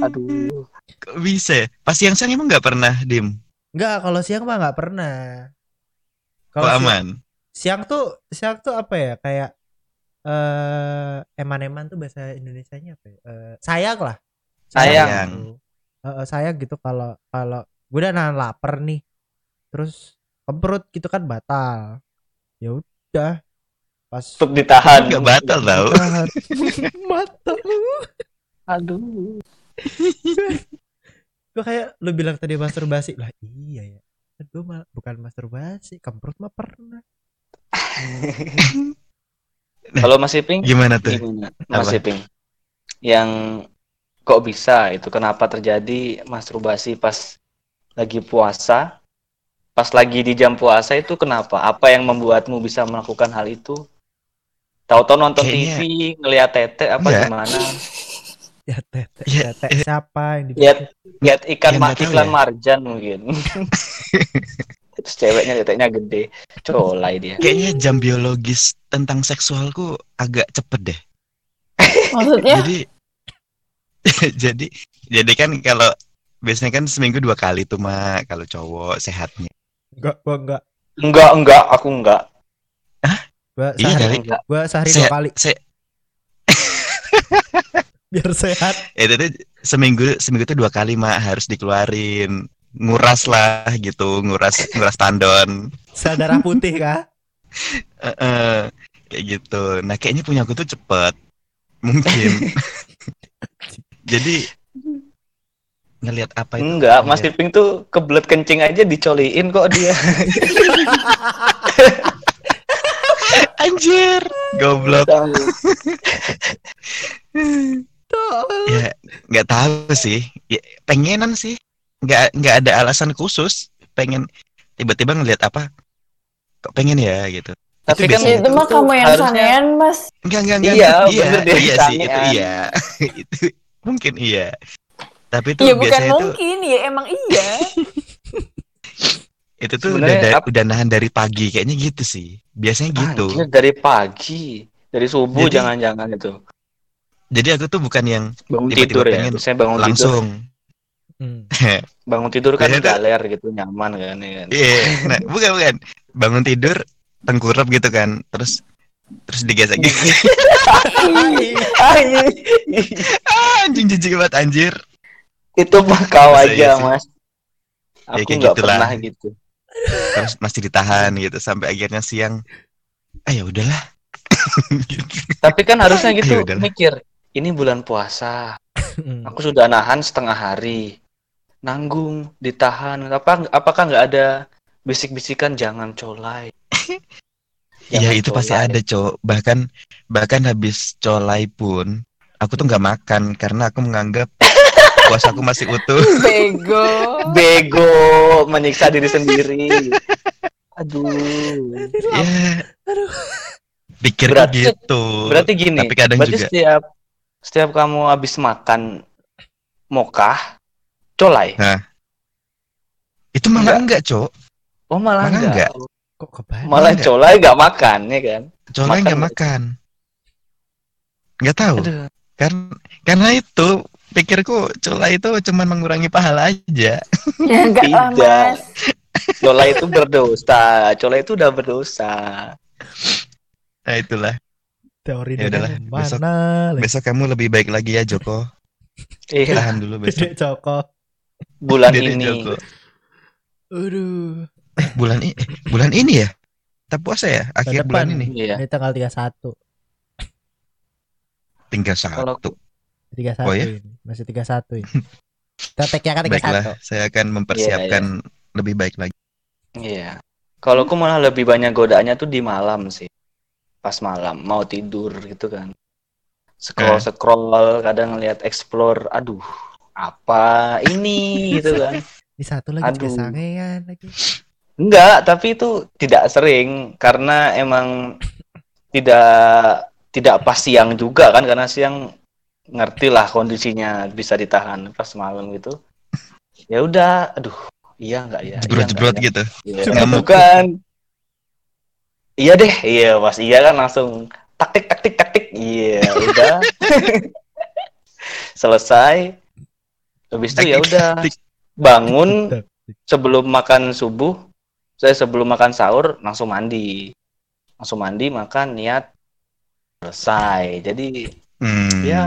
Aduh. Kok bisa ya? Pas siang-siang emang nggak pernah, Dim? Enggak, kalau siang mah nggak pernah. Kalau si- aman? siang tuh siang tuh apa ya? Kayak eh eman-eman tuh bahasa Indonesianya apa ya? Eh, sayang lah. Sayang. gitu. Eh, eh, sayang gitu kalau kalau gue udah nahan lapar nih. Terus kemperut gitu kan batal. Ya udah. Pas Untuk ditahan. Nggak batal tau. Tahan. Aduh. Gue kayak lu bilang tadi masturbasi lah. Iya ya. Kan gue mah bukan masturbasi, kemperut mah pernah. Kalau Mas Iping Gimana tuh? gimana? Mas Apa? Iping. Yang kok bisa itu kenapa terjadi masturbasi pas lagi puasa? Pas lagi di jam puasa itu kenapa? Apa yang membuatmu bisa melakukan hal itu? Tahu-tahu nonton Kayaknya- TV, ngelihat tete apa Enggak. gimana? Ya tete, Ya, ya, tete siapa yang di Lihat lihat ikan Ya, nggak tahu iklan ya. marjan mungkin. Terus ceweknya teteknya gede, colai dia. Kayaknya jam biologis tentang seksualku agak cepet deh. Maksudnya Jadi jadi jadi kan kalau biasanya kan seminggu dua kali tuh mak kalau cowok sehatnya. Enggak, gua enggak. Enggak, enggak, aku enggak. Gua Iya sehari, kali. Enggak. gua sehari Sehat- dua kali Se biar sehat. itu tuh seminggu seminggu tuh dua kali mak harus dikeluarin. Nguras lah gitu nguras nguras tandon. Sel darah putih kah? Eh, eh, kayak gitu. Nah kayaknya punya aku tuh cepet. Mungkin. Jadi ngelihat apa itu? Enggak, Mas ngelihat- Iping tuh kebelet kencing aja dicoliin kok dia. anjir goblok ya nggak tahu sih ya, pengenan sih nggak nggak ada alasan khusus pengen tiba-tiba ngelihat apa kok pengen ya gitu Tapi Itu kan biasanya itu mah kamu yang harusnya- sangean mas Enggak, enggak, enggak. Iya, iya, bener deh, iya sih, itu iya. itu mungkin iya. Tapi itu ya bukan mungkin ya emang iya itu tuh udah, Sebenarnya udah nahan dari pagi kayaknya gitu sih. Biasanya gitu. Dari pagi, dari subuh Jadi- jangan-jangan itu. Jadi aku tuh bukan yang Bangun Tiba-tiba tidur ya, pengen saya bangun tidur. langsung Hmm. Bangun tidur kan galer gitu, nyaman kan ya kan. Iya, nah, bukan bukan. Bangun tidur tengkurap gitu kan. Terus terus digesek anjing jijik banget anjir. itu mah kau aja, iya? Mas. Ya, Aku kayak nggak gitulah. pernah gitu. Terus masih ditahan gitu sampai akhirnya siang. Ah ya udahlah. Tapi kan harusnya gitu Ya udahlah. mikir, ini bulan puasa. Hmm. Aku sudah nahan setengah hari. Nanggung, ditahan. Apa apakah nggak ada bisik-bisikan jangan colai? Iya itu pasti colai. ada cowok bahkan bahkan habis colai pun aku tuh nggak makan karena aku menganggap puasaku masih utuh bego Bego, menyiksa diri sendiri. Aduh. ya pikirku Berarti- gitu Berarti gini, tapi kadang berarti juga setiap setiap kamu habis makan mokah, colai. itu malah enggak cok Oh malah, Malah enggak. enggak. Kok kebayang? Malah Enggak. colai enggak makan ya kan? colai Makan nggak nggak? makan nggak tahu Aduh. kan karena itu pikirku colai itu cuma mengurangi pahala aja ya enggak lah Tidak. mas Colai itu berdosa. Colai itu udah berdosa. nah itulah Teori Ya udahlah, dari besok- lagi? besok kamu lebih baik lagi ya Joko Iya, tahan dulu besok Dede Joko. bulan Dede ini. Joko. Aduh. bulan ini bulan ini ya kita puasa ya akhir depan. bulan ini Iya. Ini tanggal 31. tinggal Kalau- satu 31 Oh, ya? ini. Masih 31 ini. Kita tag-nya kan 31. baiklah saya akan mempersiapkan lebih baik lagi Iya. Kalau aku malah lebih banyak godaannya tuh di malam sih. Pas malam mau tidur gitu kan. Scroll Eh. scroll kadang lihat explore. Aduh, apa ini gitu kan. Ini satu lagi Aduh. sangean lagi. Enggak, tapi itu tidak sering karena emang tidak tidak pas siang juga kan karena siang ngerti lah kondisinya bisa ditahan pas malam gitu. Ya udah, aduh, iya enggak ya? Iya jebrot-jebrot enggak ya? gitu Iya, Ngamuk. bukan. Iya deh, iya pas iya kan langsung taktik taktik taktik. Iya, udah. selesai. Habis itu ya udah. bangun sebelum makan subuh. Saya sebelum makan sahur langsung mandi. Langsung mandi makan niat. Selesai. Jadi Hmm. Ya.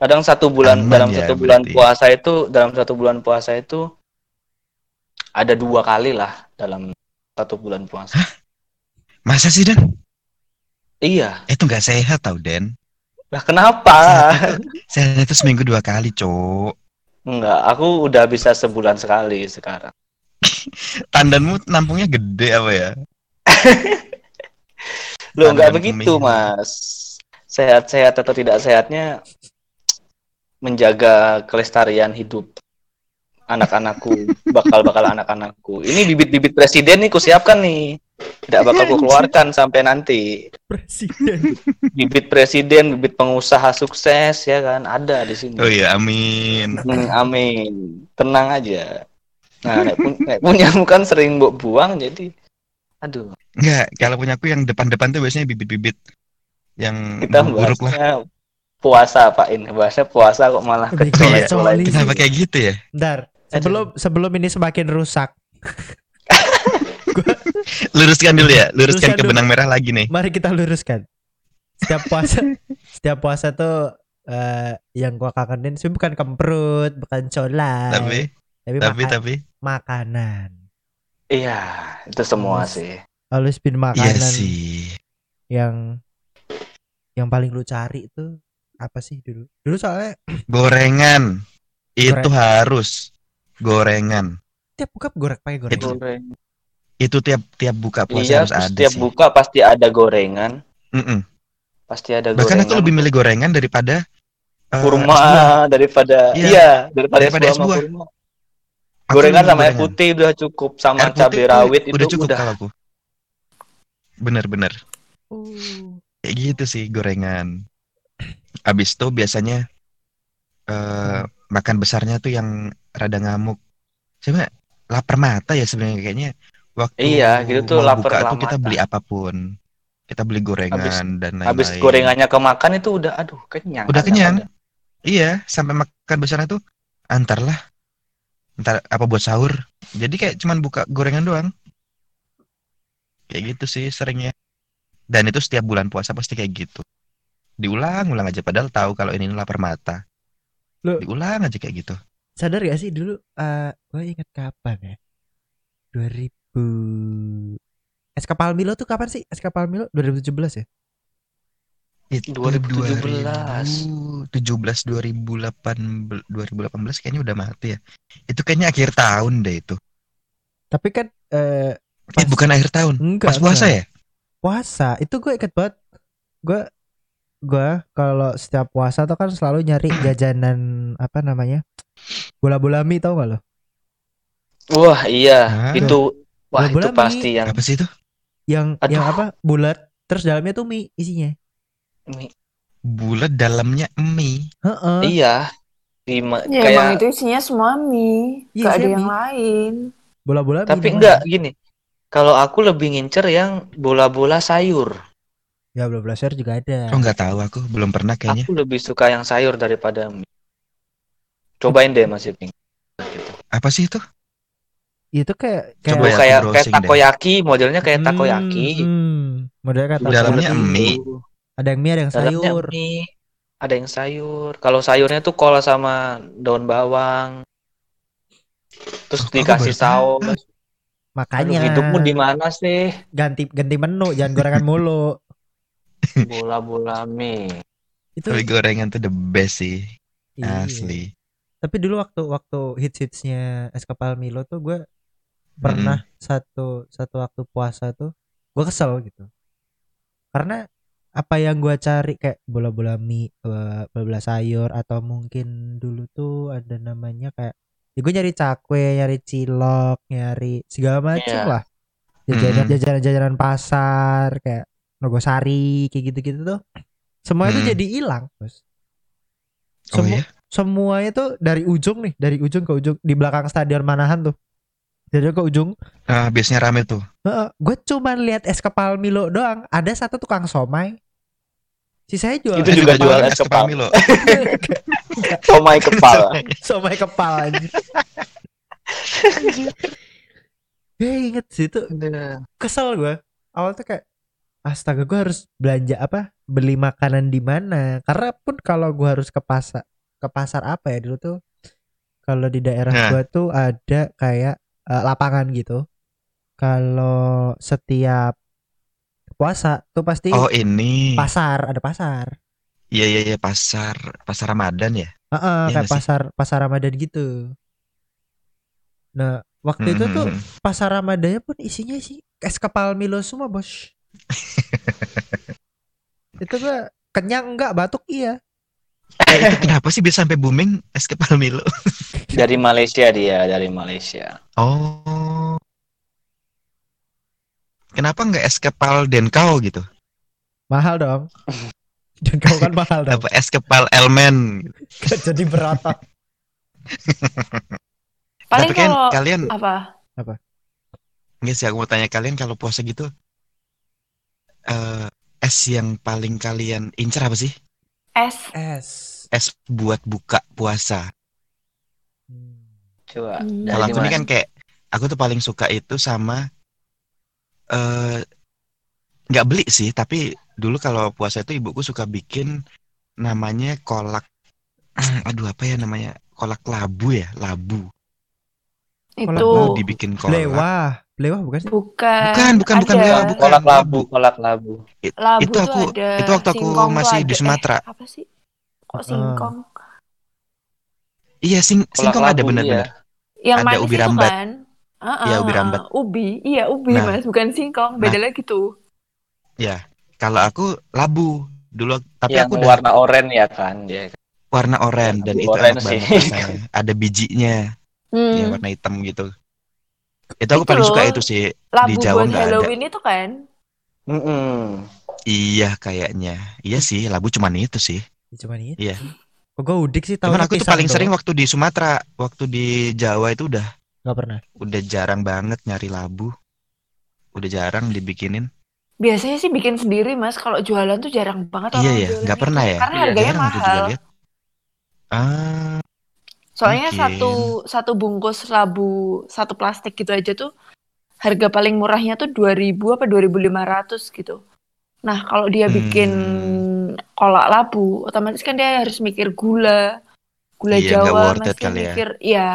kadang satu bulan Aman dalam ya, satu bulan berarti. puasa itu dalam satu bulan puasa itu ada dua kali lah dalam satu bulan puasa Masa sih Dan? iya Itu nggak sehat tau Den. lah kenapa Sehat itu seminggu dua kali, cok. enggak aku udah bisa sebulan sekali sekarang Tandanmu nampungnya gede apa ya? Lo nggak begitu. Mas. Sehat-sehat atau tidak sehatnya menjaga kelestarian hidup anak-anakku, bakal-bakal anak-anakku. Ini bibit-bibit presiden nih kusiapkan nih. Tidak bakal ku keluarkan sampai nanti. Presiden. Bibit presiden, bibit pengusaha sukses ya kan ada di sini. Oh iya, amin. Hmm, amin. Tenang aja. Nah, nek, pun- nek punya kan sering mbok buang jadi aduh, Enggak, kalau punya aku yang depan-depan tuh biasanya bibit-bibit yang kita buruk lah. puasa Pak In. Bahasnya puasa kok malah Lebih kecolek kecoli. Kenapa kayak gitu ya? Ntar, sebelum sebelum ini semakin rusak, Luruskan dulu ya, luruskan Luruskan ke dulu. benang merah lagi nih. mari kita luruskan. Setiap puasa, setiap puasa tuh eh, yang gua kangenin sih bukan kemprut, bukan colai, Tapi, tapi, tapi, maka- tapi, makanan. Iya, itu semua Terus, sih. Lalu spin iya makanan sih. yang yang paling lu cari itu apa sih dulu? Dulu soalnya Gorengan. Itu Goreng. harus gorengan. tiap buka goreng pakai goreng. Itu- Goreng. Itu tiap tiap buka puasa Iya, harus ada setiap sih. buka pasti ada gorengan, Mm-mm. pasti ada Bahkan gorengan. aku lebih milih gorengan daripada eh, kurma buah. daripada Iya, iya, daripada, daripada es buah kurma. Gorengan sama air gorengan. putih udah cukup sama Air cabai rawit udah itu cukup udah. kalau aku. Bener-bener. Oh. Kayak gitu sih gorengan. Abis itu biasanya eh makan besarnya tuh yang rada ngamuk. Coba lapar mata ya sebenarnya kayaknya. Waktu Iya, gitu tuh lapar tuh kita beli apa pun. Kita beli gorengan dan lain-lain. Habis gorengannya kemakan itu udah aduh kenyang. Udah kenyang. sama Iya, sampai makan besarnya tuh antar lah. Ntar apa buat sahur. Jadi kayak cuman buka gorengan doang. Kayak gitu sih seringnya. Dan itu setiap bulan puasa pasti kayak gitu. Diulang-ulang aja padahal tahu kalau ini lapar mata. Loh. Diulang aja kayak gitu. Sadar gak sih dulu eh gue inget kapan ya? 2000 SK Palmilo tuh kapan sih? SK Palmilo 2017 ya? Itu 2017. 2017 2018 2018 kayaknya udah mati ya. Itu kayaknya akhir tahun deh itu. Tapi kan eh Eh bukan akhir tahun. enggak Pas puasa enggak. ya? Puasa. Itu gue inget banget. Gue gue kalau setiap puasa tuh kan selalu nyari jajanan apa namanya? Bola-bola mie tau gak lo? Wah, iya, Hah? itu wah Bola-bola itu pasti yang Apa sih itu? Yang Aduh. yang apa? Bulat terus dalamnya tuh mie isinya. mie. Bulat dalamnya mie. Heeh. Iya. Di ma- Ya kayak emang itu isinya semua mie. Iya, Gak ada isinya yang mie. lain. Bola-bola mie tapi enggak gini. Kalau aku lebih ngincer yang bola-bola sayur. Ya bola-bola sayur juga ada. Oh nggak tahu aku belum pernah kayaknya. Aku lebih suka yang sayur daripada mie. Cobain deh Mas Iping. Gitu. Apa sih itu? Itu kayak kayak Coba ya, kayak kayak browsing deh. takoyaki, modelnya kayak Hmm, takoyaki. Hmm, modelnya kayak Dalamnya takoyaki. mie. Ada yang mie, ada yang Dalamnya sayur. mie, ada yang sayur. Kalau sayurnya tuh kol sama daun bawang. Terus Oh, dikasih saus. Aduh, Makanya hidupmu di mana sih? ganti ganti menu, jangan gorengan mulu. Bola-bola mie. Itu Tapi gorengan tuh the best sih. iya. Asli. Tapi dulu waktu waktu hits hitsnya Eskapal Milo tuh gue pernah satu satu waktu puasa tuh gue kesel gitu. Karena apa yang gue cari kayak bola-bola mie, eh, bola-bola sayur atau mungkin dulu tuh ada namanya kayak ya gue nyari cakwe, nyari cilok, nyari segala macam Iya. lah. Jajanan Mhm. jajanan jajanan pasar kayak Nogosari kayak gitu-gitu tuh. Semua itu Hmm. jadi hilang. Oh Semua iya? semuanya tuh dari ujung nih, dari ujung ke ujung di belakang stadion Manahan tuh. Dari ujung ke ujung. Ah, biasanya rame tuh. gue cuman lihat es kepal Milo doang. Ada satu tukang somai. Sisanya jual Itu juga jual jualan es kepal. Milo. Somai kepal. somai kepal aja. Gue inget sih itu kesel gue. Awal tuh kayak astaga gue harus belanja apa? Beli makanan di mana? Karena pun kalau gue harus ke pasar ke pasar apa ya dulu tuh kalau di daerah Nah. gua tuh ada kayak eh, lapangan gitu. Kalau setiap puasa tuh pasti Oh ini. pasar, ada pasar. Iya iya iya pasar pasar Ramadan ya. Heeh, Iya kayak nggak sih? pasar pasar Ramadan gitu. Nah, waktu itu tuh pasar Ramadannya pun isinya sih es kepal Milo semua, Bos. itu gua kenyang enggak, batuk iya. Eh, itu kenapa sih bisa sampai booming es kepal Milo? Dari Malaysia dia, dari Malaysia. Oh. Kenapa nggak es kepal Denkau gitu? Mahal dong. Dan kau kan mahal dong. Apa es kepal Elmen? Jadi berotot. Paling Tapi kan kalau kalian apa? nggak sih aku mau tanya kalian kalau puasa gitu eh es yang paling kalian incer apa sih? Es. Es. Es buat buka puasa. Hmm. Coba. Hmm. dari Kalau aku ini kan kayak aku tuh paling suka itu sama eh nggak beli sih, tapi dulu kalau puasa itu ibuku suka bikin namanya kolak aduh apa ya namanya? Kolak labu ya, labu. Itu Labu dibikin kolak. Blewah. Blewah bukan sih? bukan. Bukan, bukan, bukan ada. Blewah, bukan. kolak labu, kolak labu. Labu Itu aku- ada. itu waktu aku singkong masih di ada. Sumatera. Eh, apa sih? Kok singkong? Iya, sing Kolak singkong ada labu, bener-bener. Yang Ada manis ubi rambat. kan? Ah, Iya, ah, ubi ah, rambat. Ubi, iya ubi Nah. mas, bukan singkong. Beda lagi tuh. Ya, kalau aku labu dulu, tapi yang aku udah warna oranye ya kan dia. warna oranye dan Labu itu oranye enak sih. banget rasanya. Ada bijinya, Hmm. ya warna hitam gitu. Itu aku Itu paling suka loh, itu sih. Labu di Jawa buat nggak ada. Halloween itu kan? Mm-mm. Iya kayaknya. Iya sih, labu cuman itu sih. Ya, cuman itu. Iya. Kok gue udik sih tahu Cuman aku tuh paling sering waktu di Sumatera, waktu di Jawa itu udah Gak pernah. udah jarang banget nyari labu. Udah jarang dibikinin. Biasanya sih bikin sendiri mas. Kalau jualan tuh jarang banget Iya orang ya, jualan nggak itu. pernah ya. Karena Iya, harganya Jarang aku juga mahal. lihat. Ah, Soalnya Mungkin. satu satu bungkus labu satu plastik gitu aja tuh harga paling murahnya tuh 2000 apa 2500 gitu. Nah, kalau dia bikin Hmm. kolak labu, otomatis kan dia harus mikir gula, gula Iya, Jawa, masih kali ya. mikir, iya.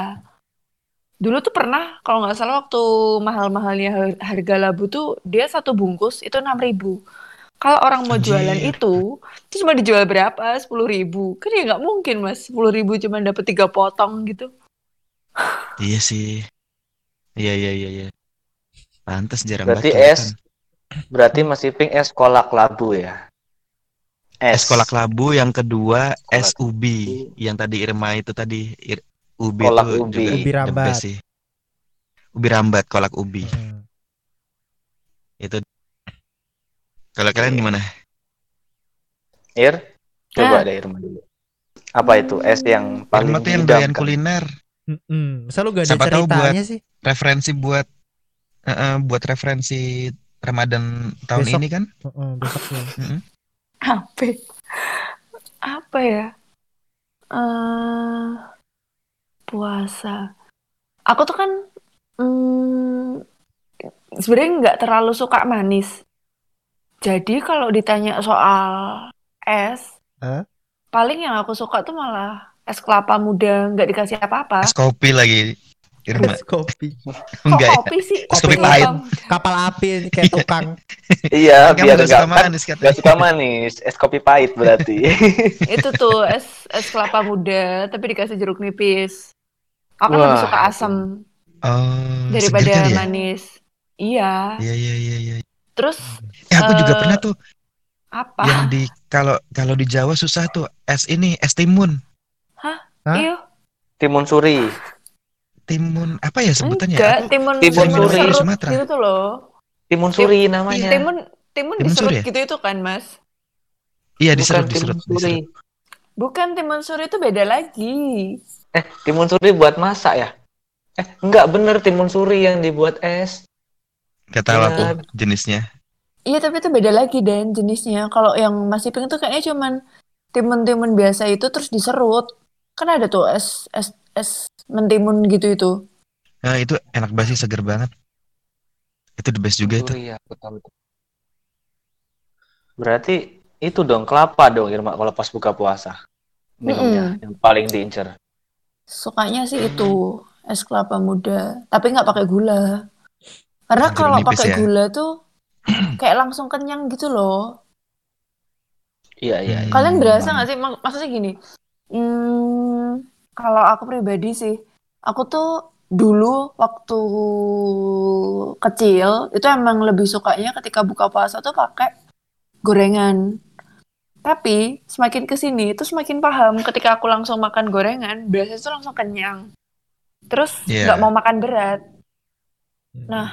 Dulu tuh pernah, kalau nggak salah waktu mahal-mahalnya har- harga labu tuh dia satu bungkus itu 6000 Kalau orang mau jualan Anjir. itu, itu cuma dijual berapa? 10.000 Kan ya nggak mungkin mas, 10.000 cuma dapat tiga potong gitu. iya sih. Iya iya iya iya. Pantes jarang Berarti banget es berarti masih pink es kolak labu ya. Es kolak labu yang kedua es Kolak ubi yang tadi Irma itu tadi Ir- ubi Kolak itu ubi. juga Ubi rambat. sih. Ubi rambat kolak ubi. Hmm. Itu kalau kalian Iya. gimana? Ir, coba Ah. deh Irma dulu. Apa itu es yang paling Irma tuh yang doyan diidamkan? kuliner, Mm-mm. Masa lu gak ada Siapa tahu ceritanya sih? referensi buat eh, eh, buat referensi Ramadan tahun Besok. ini kan? Heeh, besoknya. Mm-mm. Apa? Apa ya? eh puasa. Aku tuh kan mm, sebenarnya nggak terlalu suka manis. Jadi kalau ditanya soal es, Hah? paling yang aku suka tuh malah es kelapa muda nggak dikasih apa-apa. Es kopi lagi. Irma Es kopi. Kok enggak ya? kopi sih? Es kopi pahit. Kapal api kayak tukang. Iya, biar enggak suka kan manis katanya. nggak suka manis, es kopi pahit berarti. Itu tuh es es kelapa muda tapi dikasih jeruk nipis. Aku Wah, lebih suka asam Oh, daripada ya? manis. Iya. Iya iya iya iya. Terus Eh aku juga Eh, pernah tuh apa? yang di kalau kalau di Jawa susah tuh es ini es timun. Hah? Iya, Timun suri. Timun apa ya sebutannya? enggak, Aku timun Timun timun suri. serut Sumatera. gitu tuh loh. Timun suri namanya. Timun timun Timun diserut suri ya? gitu itu kan, Mas? iya Bukan diserut timun diserut suri. diserut. Bukan timun suri itu beda lagi. Eh, timun suri buat masak ya? Eh, enggak bener timun suri yang dibuat es. Gak tahu Iya. aku jenisnya. Iya tapi itu beda lagi Dan jenisnya. Kalau yang masih pink tuh kayaknya cuman timun-timun biasa itu terus diserut. Kan ada tuh es es es mentimun gitu itu. Nah, itu enak banget sih, seger banget. Itu the best juga itu. Oh iya, aku tahu itu. Berarti itu dong kelapa dong Irma kalau pas buka puasa. Minumnya yang paling diincer. Sukanya sih itu es kelapa muda, tapi nggak pakai gula. Karena kalau pakai ya? gula tuh kayak langsung kenyang gitu loh. Iya, iya, iya. Kalian berasa nggak sih? Mak- Maksudnya gini, hmm, kalau aku pribadi sih, aku tuh dulu waktu kecil itu emang lebih sukanya ketika buka puasa tuh pakai gorengan. Tapi semakin ke sini itu semakin paham ketika aku langsung makan gorengan, biasanya tuh langsung kenyang. Terus Iya. nggak mau makan berat. Nah,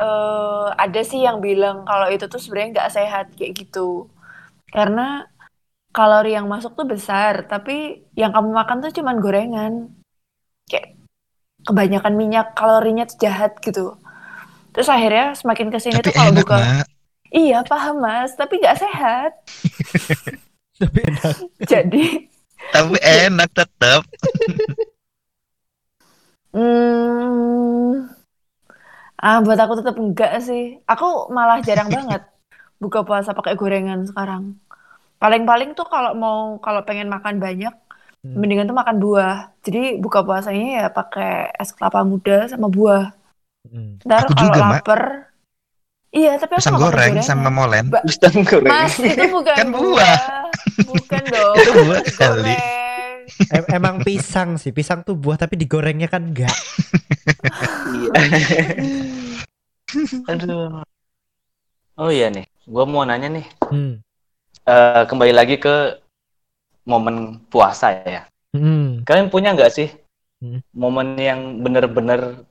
eh ada sih yang bilang kalau itu tuh sebenarnya nggak sehat kayak gitu. Karena kalori yang masuk tuh besar, tapi yang kamu makan tuh cuman gorengan. Kayak kebanyakan minyak, kalorinya tuh jahat gitu. Terus akhirnya semakin ke sini Tapi tuh kalau buka, Mak. iya paham mas, tapi nggak sehat. Tapi enak. Jadi, Tapi enak tetap. hmm, ah buat aku tetap enggak sih. Aku malah jarang banget buka puasa pakai gorengan sekarang. Paling-paling tuh kalau mau kalau pengen makan banyak, Hmm. mendingan tuh makan buah. Jadi buka puasanya ya pakai es kelapa muda sama buah. Hmm. Ntar Aku kalau juga, lapar, iya tapi aku Pisang goreng gorengan. sama molen. Ba- Pisang goreng. Mas itu bukan Kan buah, buah. bukan dong. Itu buah kali. Em- emang pisang sih, pisang tuh buah tapi digorengnya kan enggak. Iya. Aduh. Oh iya nih, gua mau nanya nih. Hmm. Eh, kembali lagi ke momen puasa ya. Hmm. Kalian punya nggak sih Hmm. momen yang bener-bener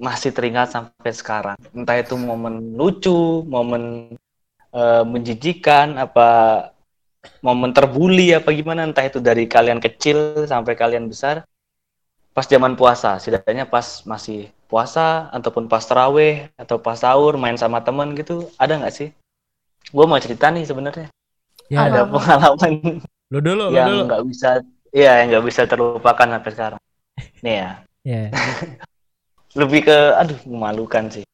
masih teringat sampai sekarang? Entah itu momen lucu, momen eh, menjijikan, apa momen terbully, apa gimana? Entah itu dari kalian kecil sampai kalian besar. Pas zaman puasa, setidaknya pas masih puasa ataupun pas terawih atau pas sahur main sama temen gitu, ada nggak sih? Gue mau cerita nih sebenarnya. Ya, Ada Apa? pengalaman lu dulu, lu yang nggak bisa iya yang nggak bisa terlupakan sampai sekarang nih ya Ya. lebih ke aduh memalukan sih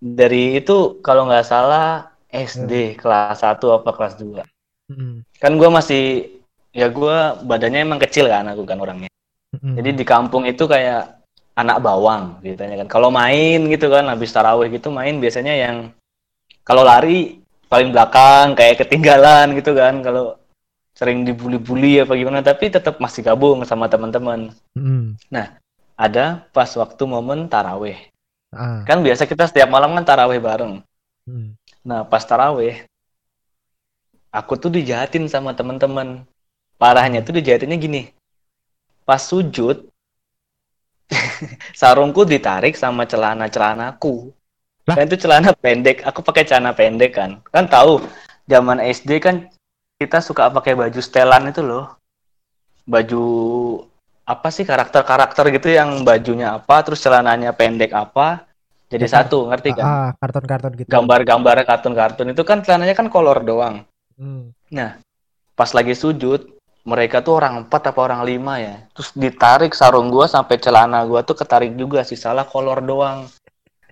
dari itu kalau nggak salah SD kelas 1 apa kelas 2 Hmm. kan gue masih ya gue badannya emang kecil kan aku kan orangnya Hmm. jadi di kampung itu kayak anak bawang gitu kan kalau main gitu kan habis tarawih gitu main biasanya yang kalau lari paling belakang kayak ketinggalan gitu kan kalau sering dibully-bully apa gimana tapi tetap masih gabung sama teman-teman Hmm. ada pas waktu momen tarawih Ah. kan biasa kita setiap malam kan tarawih bareng Hmm. nah pas tarawih aku tuh dijahatin sama teman-teman. Parahnya tuh dijahatinnya gini. Pas sujud sarungku ditarik sama celana celanaku Lah? kan itu celana pendek. Aku pakai celana pendek kan. Kan tahu zaman SD kan kita suka pakai baju setelan itu loh. Baju apa sih karakter-karakter gitu yang bajunya apa terus celananya pendek apa. Jadi Ya, satu ngerti kan? Ah, karton-karton gitu. gambar-gambar kartun-kartun itu kan celananya kan kolor doang Hmm. pas lagi sujud mereka tuh orang empat apa orang lima ya. Terus ditarik sarung gua sampai celana gua tuh ketarik juga sih salah kolor doang.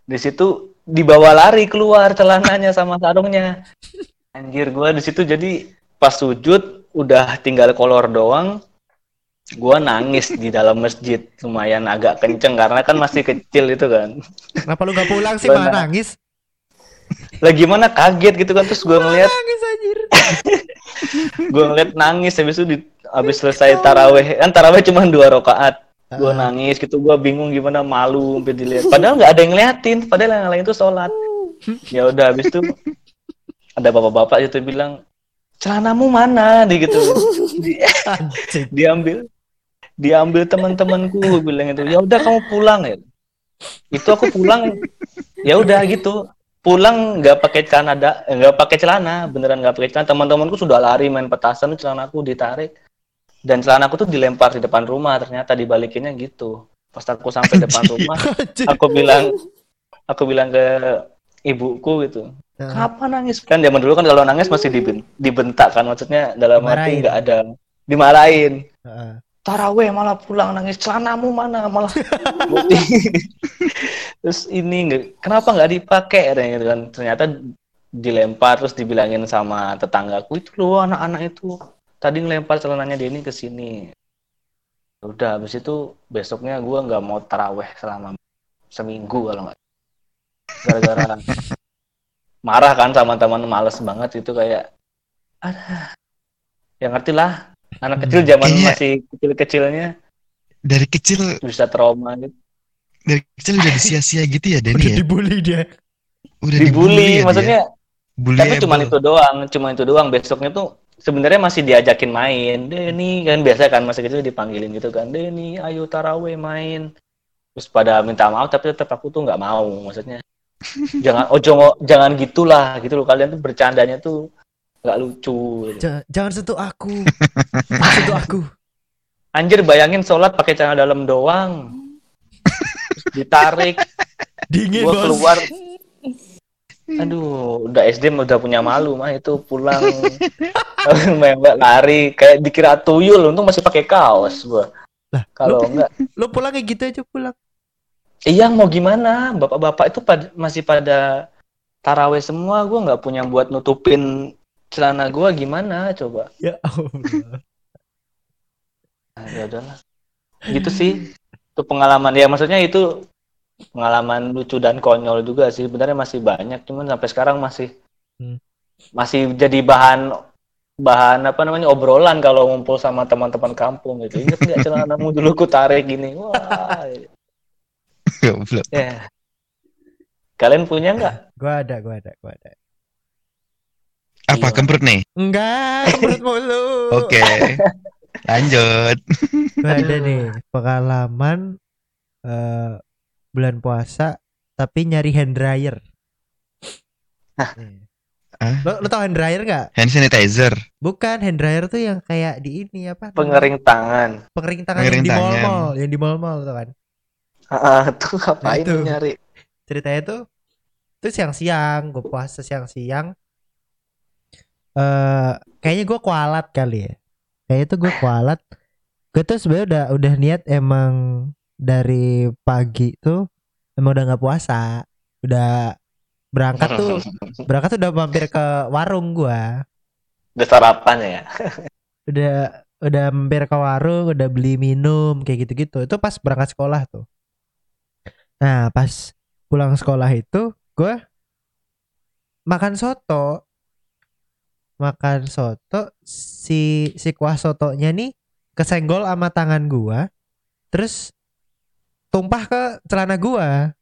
Di situ dibawa lari keluar celananya sama sarungnya. Anjir gua di situ jadi pas sujud udah tinggal kolor doang gua nangis di dalam masjid. Lumayan agak kenceng karena kan masih kecil itu kan. Kenapa lu gak pulang sih? Malah nangis? Lagi mana kaget gitu kan. Terus gua ngeliat Nangis anjir. gue ngeliat nangis habis itu di, habis selesai taraweh. Kan taraweh cuma dua rakaat. Gue Ah. nangis gitu gue bingung gimana malu sampai dilihat. Padahal nggak ada yang ngeliatin padahal yang lain itu sholat. Ya udah habis itu ada bapak-bapak itu bilang celanamu mana? Di gitu. Di- Anjing. diambil diambil teman-temanku gue bilang itu ya udah kamu pulang ya. Itu aku pulang. Ya udah gitu pulang nggak pakai celana nggak pakai celana beneran nggak pakai celana teman-temanku sudah lari main petasan celanaku ditarik dan celanaku tuh dilempar di depan rumah ternyata dibalikinnya gitu pas aku sampai depan rumah aku bilang aku bilang ke ibuku gitu Heeh. kenapa nangis kan zaman dulu kan kalau nangis masih diben- dibentak kan maksudnya dalam Dimarahin. arti nggak ada dimarahin. Taraweh malah pulang nangis celanamu mana malah. Terus ini nggak kenapa nggak dipakai? Gitu kan ternyata dilempar terus dibilangin sama tetanggaku itu loh anak-anak itu. Tadi ngelempar celananya Denny ke sini. Udah habis itu besoknya gua nggak mau taraweh selama seminggu kalau nggak. Gara-gara marah kan sama teman males banget itu kayak ada ya ngerti lah anak kecil zaman Kayaknya- masih kecil-kecilnya Dari kecil bisa trauma gitu dari kecil udah disia-sia gitu ya Denny Udah ya. dibully dia. Udah dibully ya maksudnya dia. tapi cuma Bullyable. itu doang cuma itu doang besoknya tuh sebenarnya masih diajakin main Denny kan biasa kan masih kecil dipanggilin gitu kan Denny ayo taraweh main terus pada minta maaf tapi tetap aku tuh nggak mau maksudnya jangan oh jangan jangan gitulah gitu loh kalian tuh bercandanya tuh nggak lucu gitu. Jangan, jangan sentuh aku. Jangan sentuh aku. anjir bayangin sholat pakai celana dalam doang Terus ditarik Dingin gua bos. keluar aduh udah SD udah punya malu mah itu pulang mewek lari kayak dikira tuyul untung masih pakai kaos gua Lah, kalau enggak Lo pulang kayak gitu aja pulang. iya mau gimana bapak-bapak itu pad- masih pada taraweh semua gua nggak punya buat nutupin celana gua gimana coba? Ya Allah. nah, ya udahlah. Gitu sih. Itu pengalaman. Ya maksudnya itu pengalaman lucu dan konyol juga sih. Sebenarnya masih banyak cuman sampai sekarang masih Hmm. masih jadi bahan bahan apa namanya obrolan kalau ngumpul sama teman-teman kampung gitu. Inget nggak celanamu dulu ku tarik gini? Wah. Ya kalian punya nggak? Gua ada, gua ada, gua ada. Apa Iya. kemprut nih? Enggak, menurut mulu. Oke. Lanjut. Gua ada nih pengalaman eh bulan puasa tapi nyari hand dryer. Hah? Lo, lo tau hand dryer nggak? Hand sanitizer. Bukan hand dryer tuh yang kayak di ini apa? pengering tangan pengering tangan Pengering yang di tangan. mall-mall, yang di mall-mall tuh kan. ah tuh ngapain itu. nyari Ceritanya tuh itu siang-siang, gue puasa siang-siang. Eh kayaknya gue kualat kali ya. Kayaknya tuh gue kualat. Gue tuh sebenarnya udah udah niat emang dari pagi tuh emang udah nggak puasa. Udah berangkat tuh berangkat tuh udah mampir ke warung gua. udah sarapan ya Udah udah mampir ke warung, udah beli minum kayak gitu-gitu. Itu pas berangkat sekolah tuh. Nah, pas pulang sekolah itu gua makan soto. Makan soto si si kuah sotonya nih kesenggol sama tangan gua. Terus tumpah ke celana gua.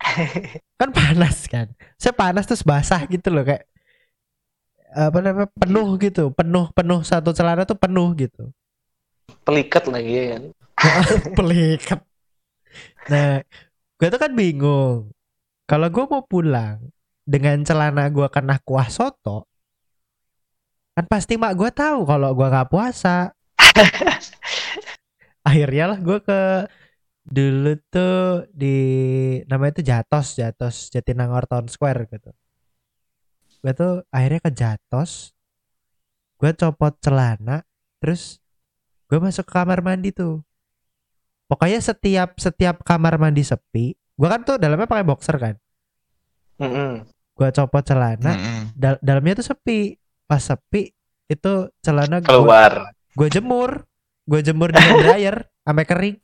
kan panas kan. Saya panas terus basah gitu loh kayak apa namanya penuh gitu penuh penuh satu celana tuh penuh gitu pelikat lagi ya kan pelikat nah gue tuh kan bingung kalau gue mau pulang dengan celana gue kena kuah soto kan pasti mak gue tahu kalau gue nggak puasa. Akhirnya lah gue ke dulu tuh di namanya itu Jatos Jatos Jatinangor Town Square gitu. Gue tuh akhirnya ke Jatos gue copot celana terus gue masuk ke kamar mandi tuh. Pokoknya setiap setiap kamar mandi sepi gue kan tuh dalamnya pakai boxer kan? Mm-mm. gue copot celana Mm-mm. dal- dalamnya tuh sepi pas sepi itu celana gue keluar gue jemur gue jemur di dryer sampai kering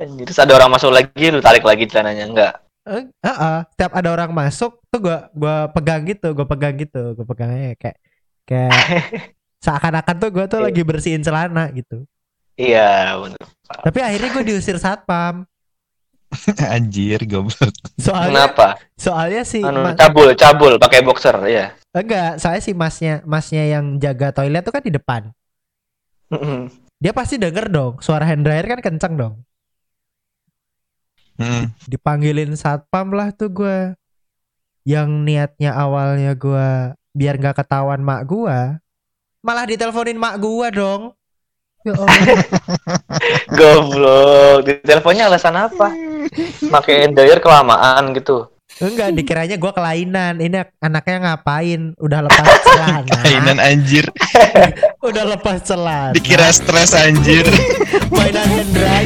Terus ada orang masuk lagi, lu tarik lagi celananya enggak? Eh, ah, setiap ada orang masuk tuh gua gua pegang gitu, gua pegang gitu, gua pegangnya kayak kayak seakan-akan tuh gua tuh Iya. lagi bersihin celana gitu. Iya, bener. Tapi akhirnya gua diusir satpam. Anjir, goblok. Soalnya Kenapa? soalnya si Anu, cabul, cabul pakai boxer, ya. enggak, soalnya si masnya masnya yang jaga toilet tuh kan di depan. Mm-mm. Dia pasti denger dong, suara hand dryer kan kenceng dong. Mm. Dipanggilin satpam lah tuh gua. Yang niatnya awalnya gua biar nggak ketahuan mak gua, malah diteleponin mak gua dong. Ya Allah. Goblok. Di teleponnya alasan apa? Pakai dryer kelamaan gitu. Enggak, dikiranya gue kelainan. Ini anaknya ngapain? Udah lepas celana. Kainan anjir. Udah lepas celana. Dikira stres anjir. mainan Hendra